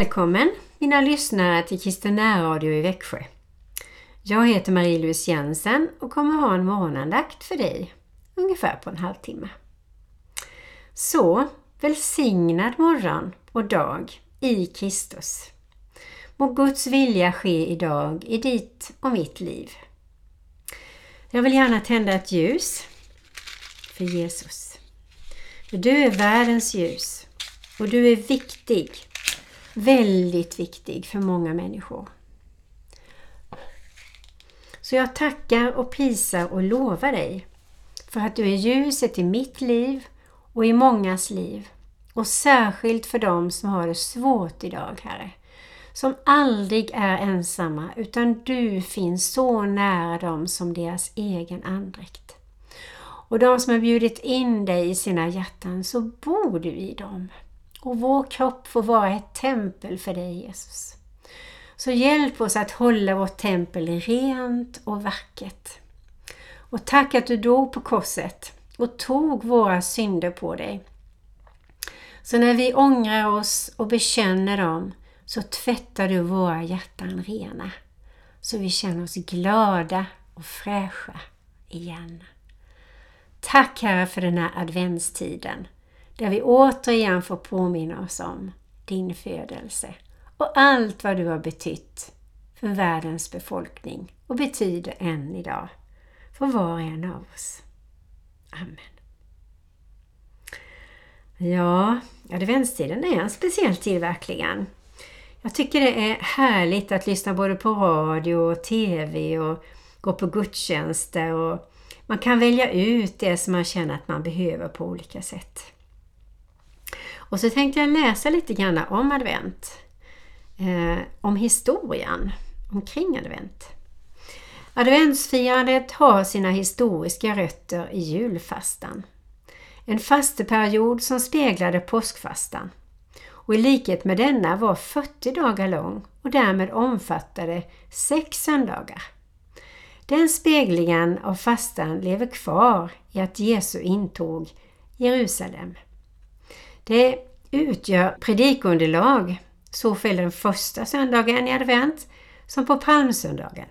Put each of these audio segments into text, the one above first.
Välkommen mina lyssnare till Kristenärradio i Växjö. Jag heter Marie-Louise Jensen och kommer ha en morgonandakt för dig ungefär på en halvtimme. Så välsignad morgon och dag i Kristus. Må Guds vilja ske idag i ditt och mitt liv. Jag vill gärna tända ett ljus för Jesus. För du är världens ljus och du är viktig, väldigt viktig för många människor. Så jag tackar och prisar och lovar dig för att du är ljuset i mitt liv och i mångas liv. Och särskilt för dem som har det svårt idag, Herre. Som aldrig är ensamma utan du finns så nära dem som deras egen andräkt. Och de som har bjudit in dig i sina hjärtan så bor du i dem. Och vår kropp får vara ett tempel för dig Jesus. Så hjälp oss att hålla vårt tempel rent och vackert. Och tack att du dog på korset och tog våra synder på dig. Så när vi ångrar oss och bekänner dem så tvättar du våra hjärtan rena. Så vi känner oss glada och fräscha igen. Tack Herre för den här adventstiden där vi återigen får påminna oss om din födelse och allt vad du har betytt för världens befolkning och betyder än idag för var och en av oss. Amen. Ja, adventstiden är en speciell tid verkligen. Jag tycker det är härligt att lyssna både på radio och TV och gå på gudstjänster och man kan välja ut det som man känner att man behöver på olika sätt. Och så tänkte jag läsa lite grann om advent. Eh, om historien omkring advent. Adventsfirandet har sina historiska rötter i julfastan. En fasteperiod som speglade påskfastan och i likhet med denna var 40 dagar lång och därmed omfattade sex söndagar. Den speglingen av fastan lever kvar i att Jesu intåg Jerusalem. Det utgör predikunderlag såväl den första söndagen i advent som på palmsöndagen.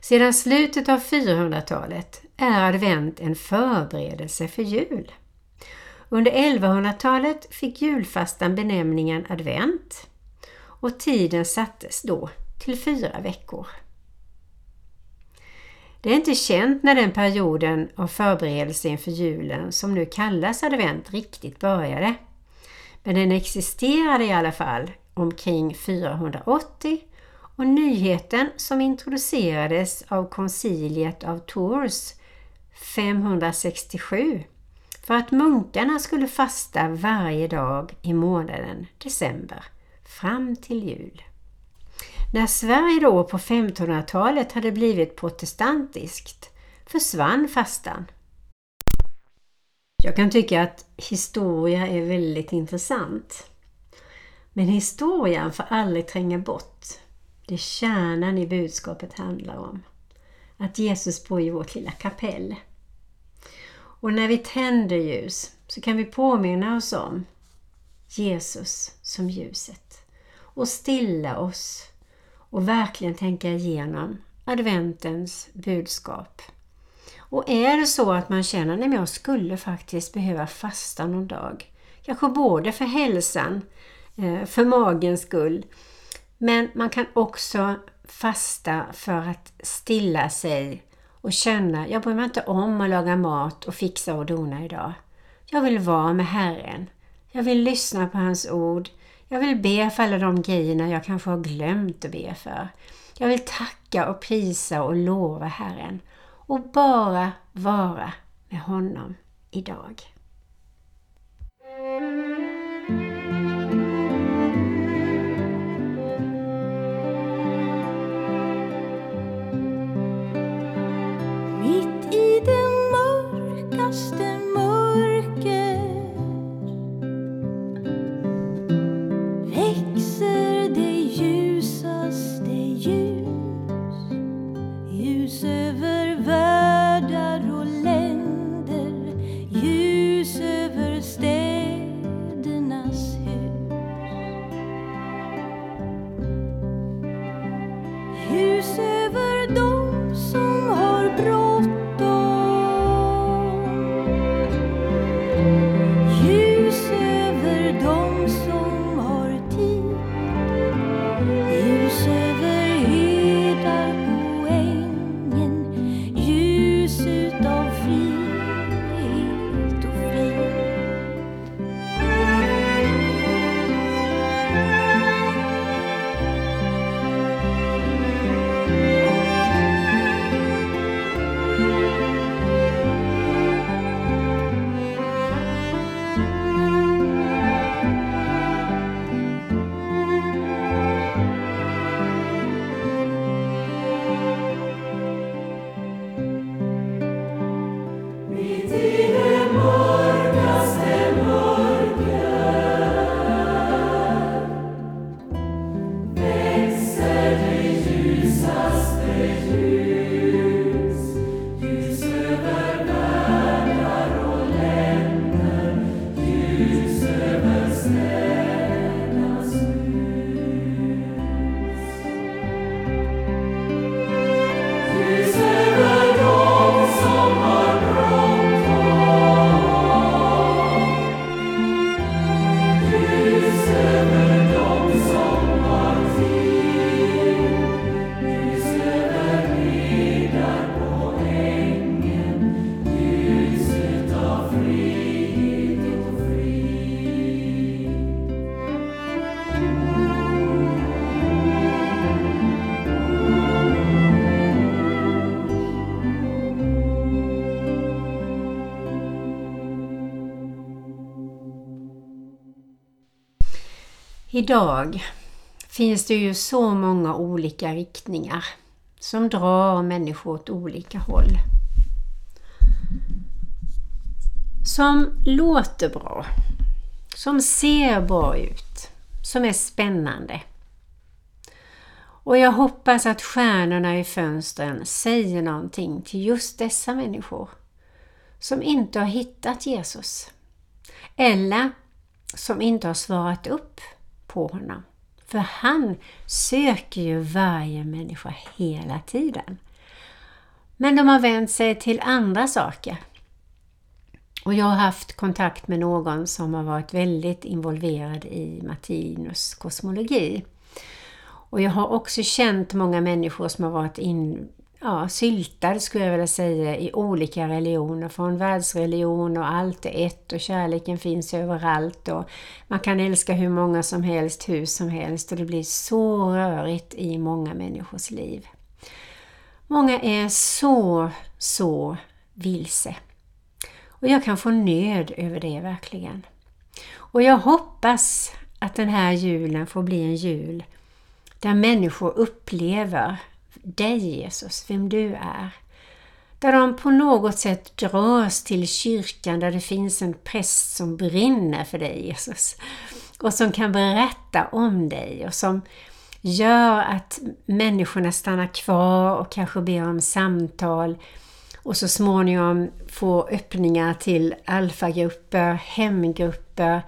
Sedan slutet av 400-talet är advent en förberedelse för jul. Under 1100-talet fick julfastan benämningen advent och tiden sattes då till fyra veckor. Det är inte känt när den perioden av förberedelse inför julen som nu kallas advent riktigt började. Men den existerade i alla fall omkring 480 och nyheten som introducerades av konciliet av Tours 567 för att munkarna skulle fasta varje dag i månaden december fram till jul. När Sverige då på 1500-talet hade blivit protestantiskt försvann fastan. Jag kan tycka att historia är väldigt intressant. Men historien får aldrig tränga bort det kärnan i budskapet handlar om. Att Jesus bor i vårt lilla kapell. Och när vi tänder ljus så kan vi påminna oss om Jesus som ljuset och stilla oss och verkligen tänka igenom adventens budskap. Och är det så att man känner att jag skulle faktiskt behöva fasta någon dag, kanske både för hälsan, eh, för magens skull, men man kan också fasta för att stilla sig och känna, jag bryr mig inte om att laga mat och fixa och dona idag. Jag vill vara med Herren. Jag vill lyssna på hans ord. Jag vill be för alla de grejerna jag kanske har glömt att be för. Jag vill tacka och prisa och lova Herren och bara vara med honom idag. Idag finns det ju så många olika riktningar som drar människor åt olika håll. Som låter bra, som ser bra ut, som är spännande. Och jag hoppas att stjärnorna i fönstren säger någonting till just dessa människor som inte har hittat Jesus. Eller som inte har svarat upp på honom. För han söker ju varje människa hela tiden. Men de har vänt sig till andra saker. Och jag har haft kontakt med någon som har varit väldigt involverad i Martinus kosmologi. Och jag har också känt många människor som har varit in, ja, syltad skulle jag vilja säga i olika religioner. Från världsreligion och allt är ett och kärleken finns överallt och man kan älska hur många som helst, hur som helst och det blir så rörigt i många människors liv. Många är så, så vilse. Och jag kan få nöd över det verkligen. Och jag hoppas att den här julen får bli en jul där människor upplever dig Jesus, vem du är. Där de på något sätt dras till kyrkan där det finns en präst som brinner för dig Jesus. Och som kan berätta om dig och som gör att människorna stannar kvar och kanske ber om samtal och så småningom få öppningar till alfagrupper, hemgrupper,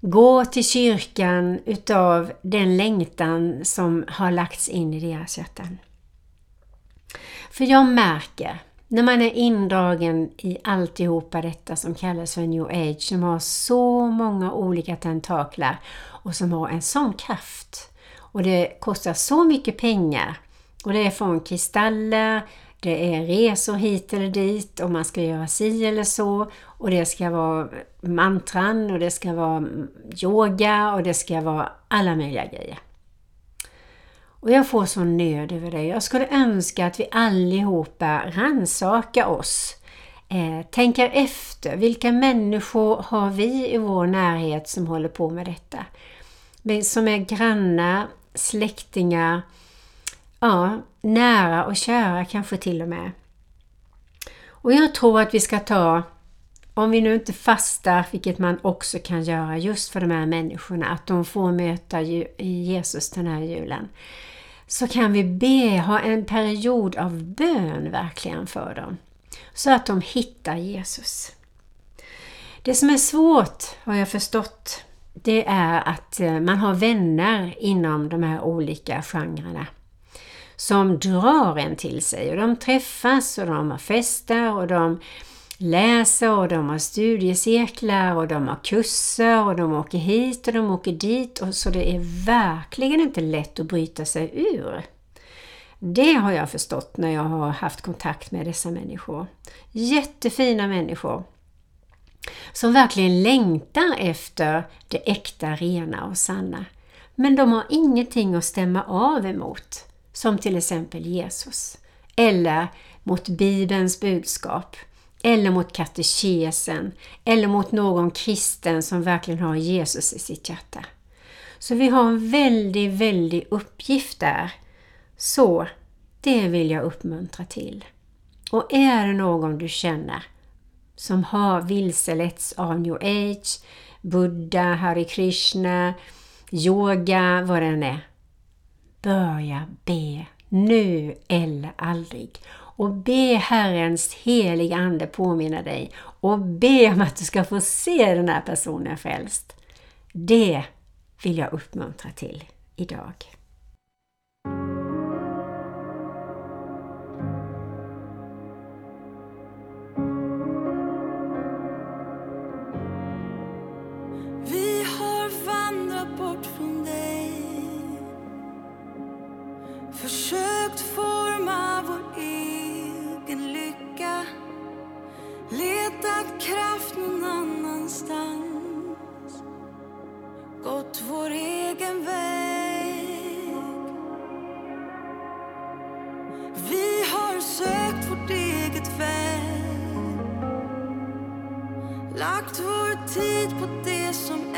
gå till kyrkan utav den längtan som har lagts in i deras hjärtan. För jag märker, när man är indragen i alltihopa detta som kallas för new age, som har så många olika tentaklar och som har en sån kraft. Och det kostar så mycket pengar. Och det är från kristaller, det är resor hit eller dit och man ska göra si eller så. Och det ska vara mantran och det ska vara yoga och det ska vara alla möjliga grejer. Och jag får sån nöd över det. Jag skulle önska att vi allihopa rannsakar oss. Eh, tänker efter. Vilka människor har vi i vår närhet som håller på med detta? Som är grannar, släktingar, ja, nära och kära kanske till och med. Och jag tror att vi ska ta, om vi nu inte fastar, vilket man också kan göra just för de här människorna, att de får möta Jesus den här julen, så kan vi be, ha en period av bön verkligen för dem. Så att de hittar Jesus. Det som är svårt, har jag förstått, det är att eh, man har vänner inom de här olika genrerna som drar en till sig. Och de träffas och de har fester och de läser och de har studiecirklar och de har kurser och de åker hit och de åker dit. Och så det är verkligen inte lätt att bryta sig ur. Det har jag förstått när jag har haft kontakt med dessa människor. Jättefina människor som verkligen längtar efter det äkta, rena och sanna. Men de har ingenting att stämma av emot som till exempel Jesus, eller mot Bibelns budskap, eller mot katekesen, eller mot någon kristen som verkligen har Jesus i sitt hjärta. Så vi har en väldigt, väldig uppgift där. Så det vill jag uppmuntra till. Och är det någon du känner som har vilseletts av new age, Buddha, Hare Krishna, yoga, vad det än är, börja be nu eller aldrig. Och be Herrens heliga Ande påminna dig och be om att du ska få se den här personen frälst. Det vill jag uppmuntra till idag. Lagt vår tid på det som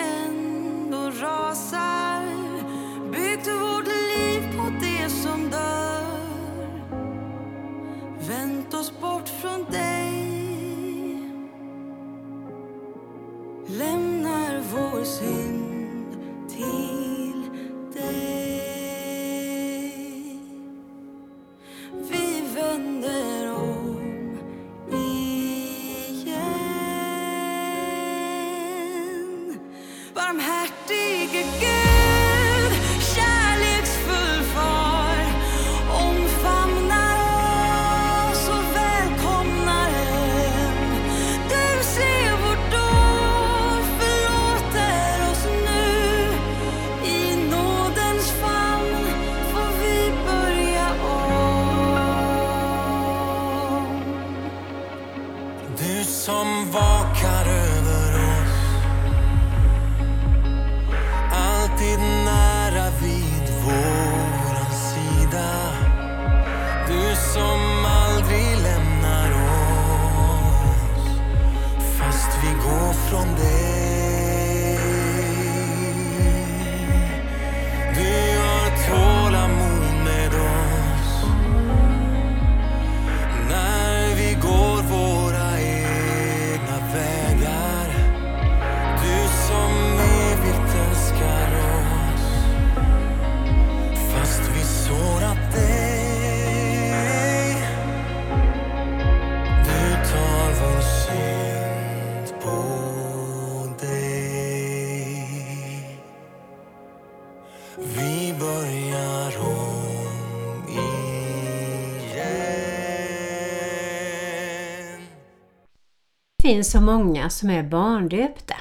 finns så många som är barndöpta.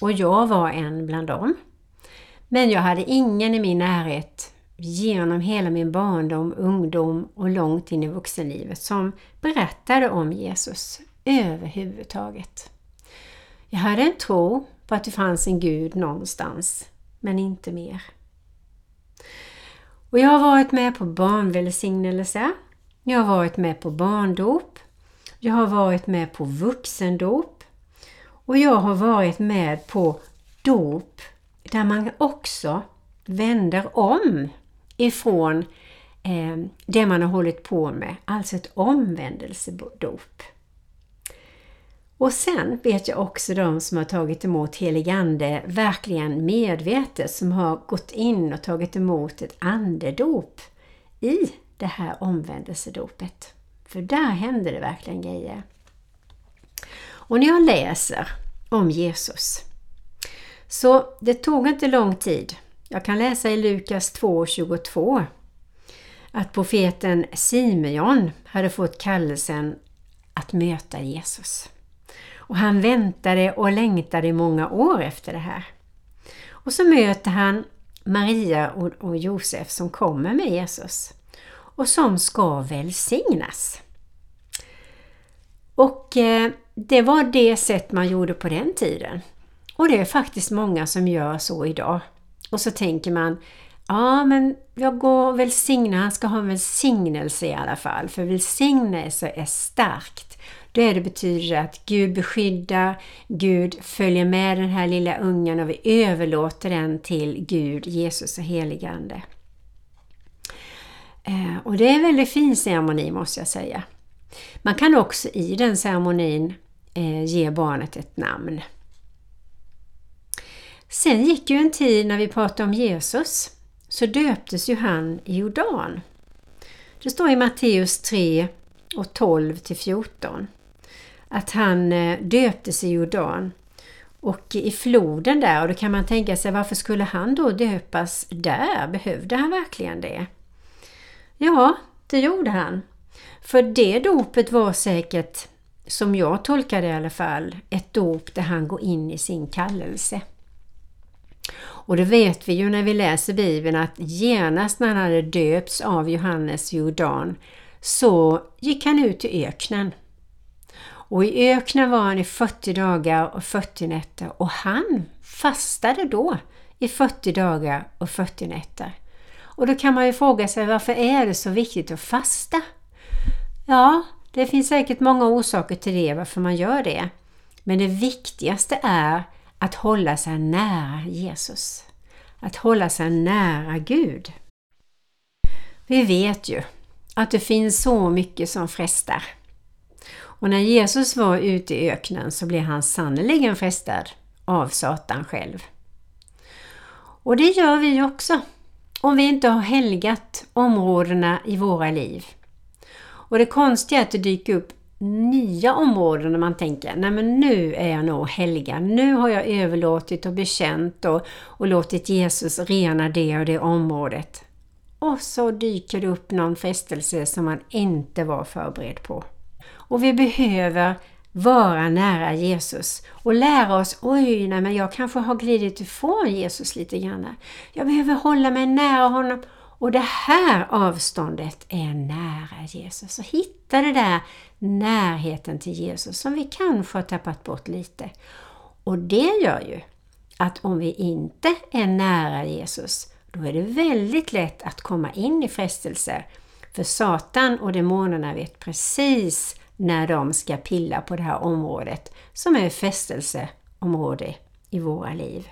Och jag var en bland dem. Men jag hade ingen i min närhet genom hela min barndom, ungdom och långt in i vuxenlivet som berättade om Jesus överhuvudtaget. Jag hade en tro på att det fanns en Gud någonstans, men inte mer. Och jag har varit med på barnvälsignelse, jag har varit med på barndop, jag har varit med på vuxendop och jag har varit med på dop där man också vänder om ifrån eh, det man har hållit på med, alltså ett omvändelsedop. Och sen vet jag också de som har tagit emot heligande verkligen medvetet, som har gått in och tagit emot ett andedop i det här omvändelsedopet. För där händer det verkligen grejer. Och när jag läser om Jesus så det tog inte lång tid. Jag kan läsa i Lukas 2.22 att profeten Simeon hade fått kallelsen att möta Jesus. Och han väntade och längtade i många år efter det här. Och så möter han Maria och Josef som kommer med Jesus och som ska välsignas. Och eh, det var det sätt man gjorde på den tiden. Och det är faktiskt många som gör så idag. Och så tänker man, ja men jag går och välsignar, han ska ha en välsignelse i alla fall. För välsignelse är starkt. Det betyder att Gud beskyddar, Gud följer med den här lilla ungen och vi överlåter den till Gud, Jesus och heligande. Eh, och det är en väldigt fin ceremoni måste jag säga. Man kan också i den ceremonin eh, ge barnet ett namn. Sen gick ju en tid när vi pratade om Jesus så döptes ju han i Jordan. Det står i Matteus 3 och 12 till 14 att han eh, döptes i Jordan och i floden där och då kan man tänka sig varför skulle han då döpas där? Behövde han verkligen det? Ja, det gjorde han. För det dopet var säkert, som jag tolkar det i alla fall, ett dop där han går in i sin kallelse. Och det vet vi ju när vi läser Bibeln att genast när han hade döpts av Johannes Jordan så gick han ut i öknen. Och i öknen var han i 40 dagar och 40 nätter och han fastade då i 40 dagar och 40 nätter. Och då kan man ju fråga sig varför är det så viktigt att fasta? Ja, det finns säkert många orsaker till det varför man gör det. Men det viktigaste är att hålla sig nära Jesus. Att hålla sig nära Gud. Vi vet ju att det finns så mycket som frestar. Och när Jesus var ute i öknen så blev han sannerligen frestad av Satan själv. Och det gör vi också om vi inte har helgat områdena i våra liv. Och det konstiga är att det dyker upp nya områden när man tänker, nej men nu är jag nog helgad. Nu har jag överlåtit och bekänt och, och låtit Jesus rena det och det området. Och så dyker det upp någon frestelse som man inte var förberedd på. Och vi behöver vara nära Jesus och lära oss, oj, nej men jag kanske har glidit ifrån Jesus lite grann. Jag behöver hålla mig nära honom och det här avståndet är nära Jesus. Så hitta det där närheten till Jesus som vi kanske har tappat bort lite. Och det gör ju att om vi inte är nära Jesus, då är det väldigt lätt att komma in i frestelser. För Satan och demonerna vet precis när de ska pilla på det här området som är fästelseområde i våra liv.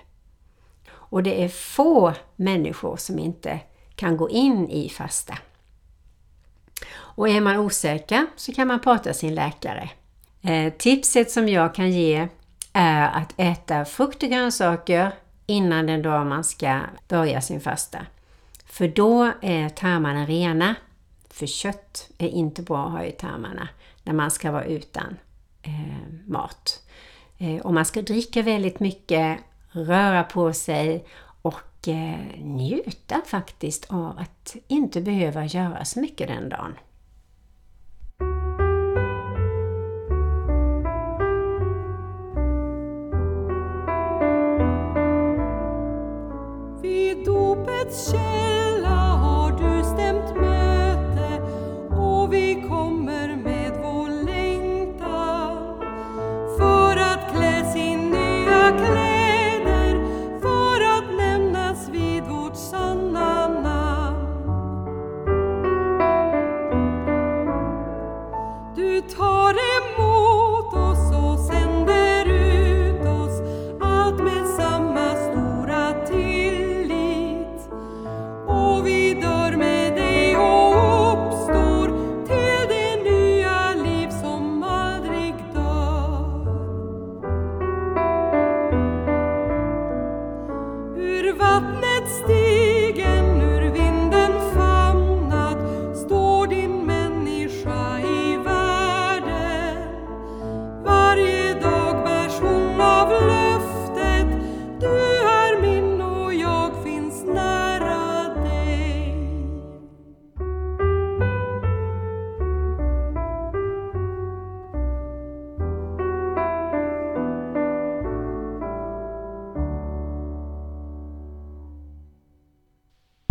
Och det är få människor som inte kan gå in i fasta. Och är man osäker så kan man prata sin läkare. Eh, tipset som jag kan ge är att äta frukt och grönsaker innan den dag man ska börja sin fasta. För då är tarmarna rena. För kött är inte bra att ha i tarmarna när man ska vara utan eh, mat. Eh, och man ska dricka väldigt mycket, röra på sig och eh, njuta faktiskt av att inte behöva göra så mycket den dagen. Vid dopets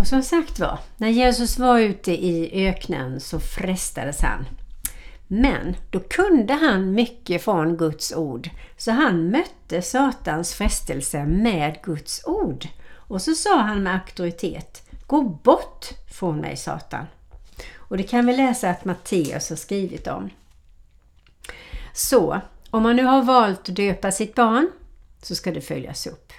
som sagt var, när Jesus var ute i öknen så frestades han. Men då kunde han mycket från Guds ord, så han mötte Satans frestelse med Guds ord. Och så sa han med auktoritet, Gå bort från mig Satan. Och det kan vi läsa att Matteus har skrivit om. Så, om man nu har valt att döpa sitt barn så ska det följas upp.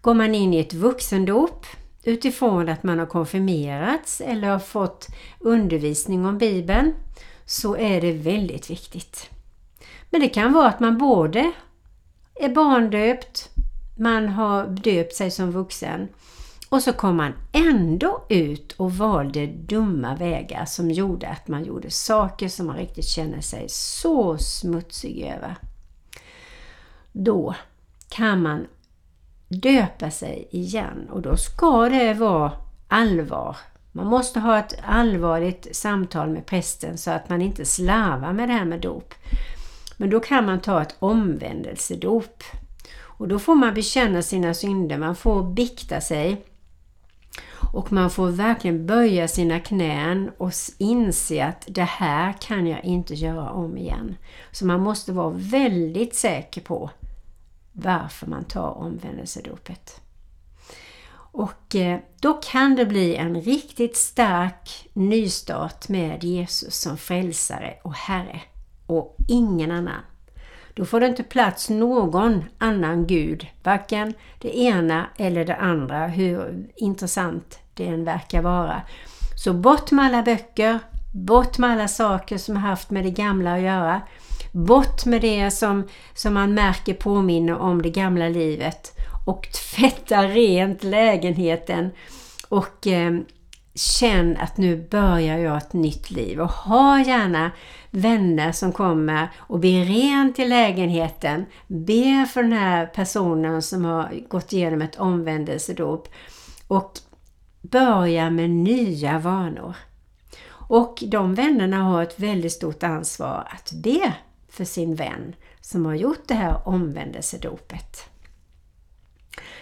Går man in i ett vuxendop utifrån att man har konfirmerats eller har fått undervisning om Bibeln så är det väldigt viktigt. Men det kan vara att man både är barndöpt, man har döpt sig som vuxen och så kom man ändå ut och valde dumma vägar som gjorde att man gjorde saker som man riktigt känner sig så smutsig över. Då kan man döpa sig igen och då ska det vara allvar. Man måste ha ett allvarligt samtal med prästen så att man inte slarvar med det här med dop. Men då kan man ta ett omvändelsedop. Och då får man bekänna sina synder, man får bikta sig och man får verkligen böja sina knän och inse att det här kan jag inte göra om igen. Så man måste vara väldigt säker på varför man tar omvändelsedopet. Och eh, då kan det bli en riktigt stark nystart med Jesus som frälsare och Herre och ingen annan. Då får det inte plats någon annan Gud, varken det ena eller det andra, hur intressant det än verkar vara. Så bort med alla böcker, bort med alla saker som haft med det gamla att göra. Bort med det som, som man märker påminner om det gamla livet och tvätta rent lägenheten och eh, känn att nu börjar jag ett nytt liv och ha gärna vänner som kommer och ber rent i lägenheten. Be för den här personen som har gått igenom ett omvändelsedop och börja med nya vanor. Och de vännerna har ett väldigt stort ansvar att be för sin vän som har gjort det här omvändelsedopet.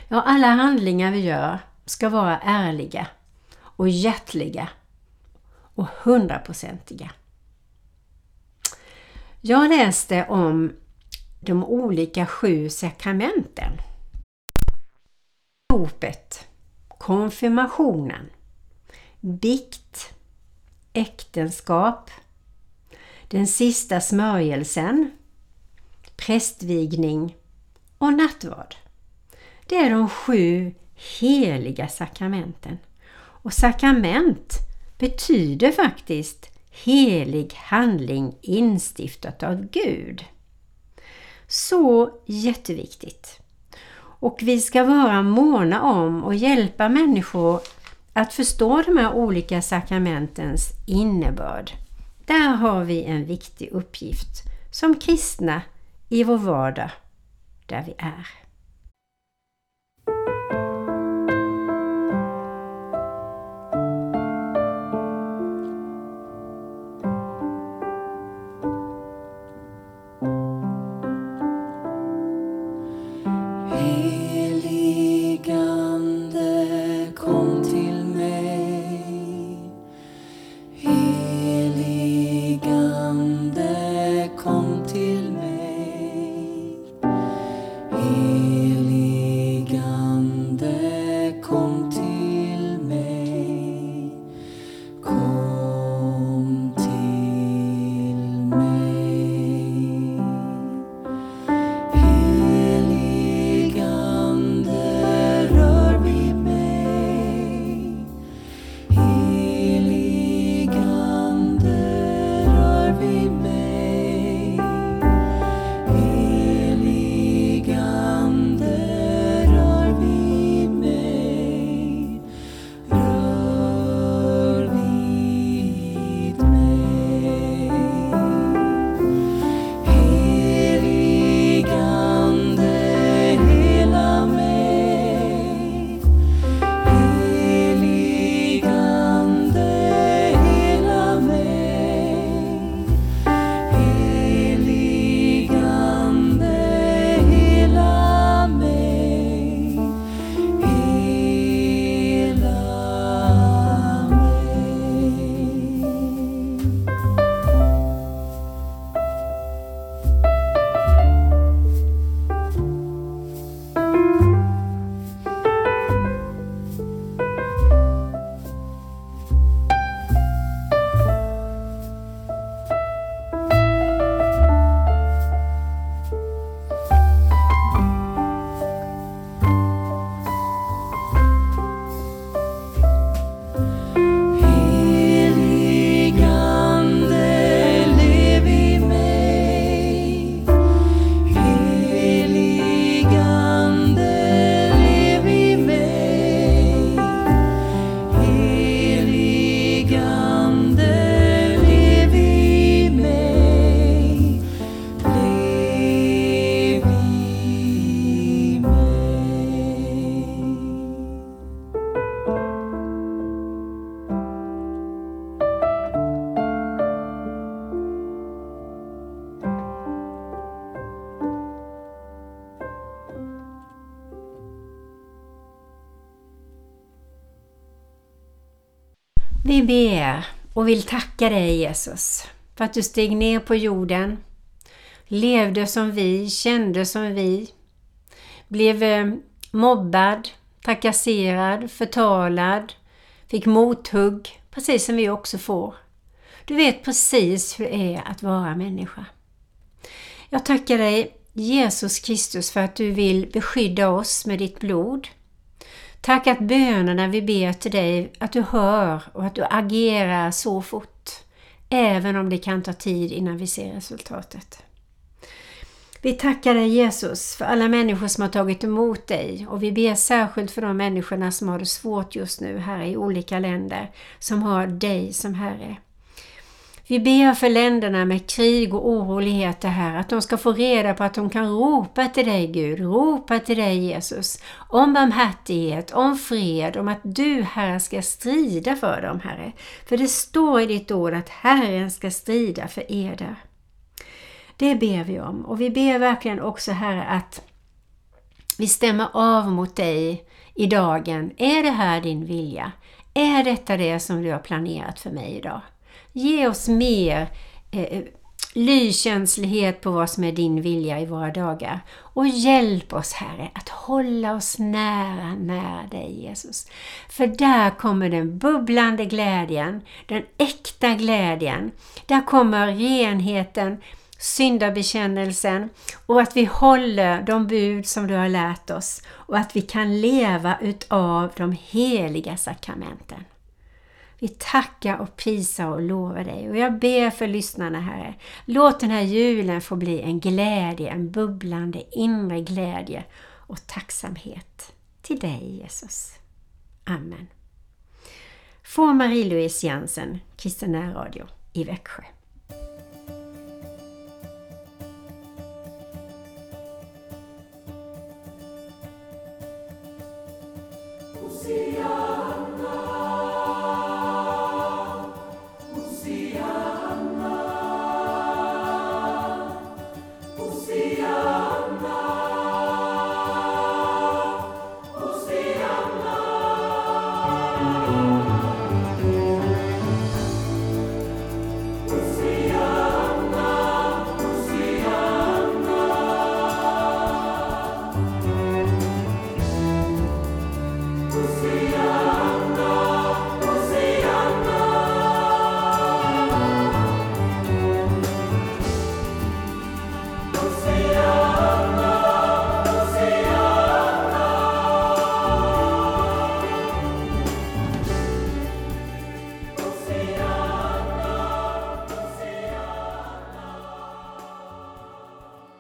Ja, alla handlingar vi gör ska vara ärliga och hjärtliga och hundraprocentiga. Jag läste om de olika sju sakramenten. Dopet, konfirmationen, bikt, äktenskap, den sista smörjelsen, prästvigning och nattvard. Det är de sju heliga sakramenten. Och sakrament betyder faktiskt helig handling instiftat av Gud. Så jätteviktigt. Och vi ska vara måna om och hjälpa människor att förstå de här olika sakramentens innebörd. Där har vi en viktig uppgift som kristna i vår vardag där vi är. Och vill tacka dig Jesus för att du steg ner på jorden, levde som vi, kände som vi, blev eh, mobbad, trakasserad, förtalad, fick mothugg, precis som vi också får. Du vet precis hur det är att vara människa. Jag tackar dig Jesus Kristus för att du vill beskydda oss med ditt blod. Tack att bönerna vi ber till dig, att du hör och att du agerar så fort, även om det kan ta tid innan vi ser resultatet. Vi tackar dig Jesus för alla människor som har tagit emot dig och vi ber särskilt för de människorna som har det svårt just nu här i olika länder som har dig som Herre. Vi ber för länderna med krig och oroligheter här att de ska få reda på att de kan ropa till dig Gud, ropa till dig Jesus om barmhärtighet, om fred, om att du Herre ska strida för dem Herre. För det står i ditt ord att Herren ska strida för eder. Det ber vi om och vi ber verkligen också Herre att vi stämmer av mot dig i dagen. Är det här din vilja? Är detta det som du har planerat för mig idag? Ge oss mer eh, eh, lyskänslighet på vad som är din vilja i våra dagar. Och hjälp oss Herre att hålla oss nära, nära dig Jesus. För där kommer den bubblande glädjen, den äkta glädjen. Där kommer renheten, syndabekännelsen och att vi håller de bud som du har lärt oss och att vi kan leva utav de heliga sakramenten. Vi tackar och prisar och lovar dig och jag ber för lyssnarna Herre. Låt den här julen få bli en glädje, en bubblande inre glädje och tacksamhet till dig Jesus. Amen. Från Marie-Louise Jansen, Kristen Radio i Växjö. Lucia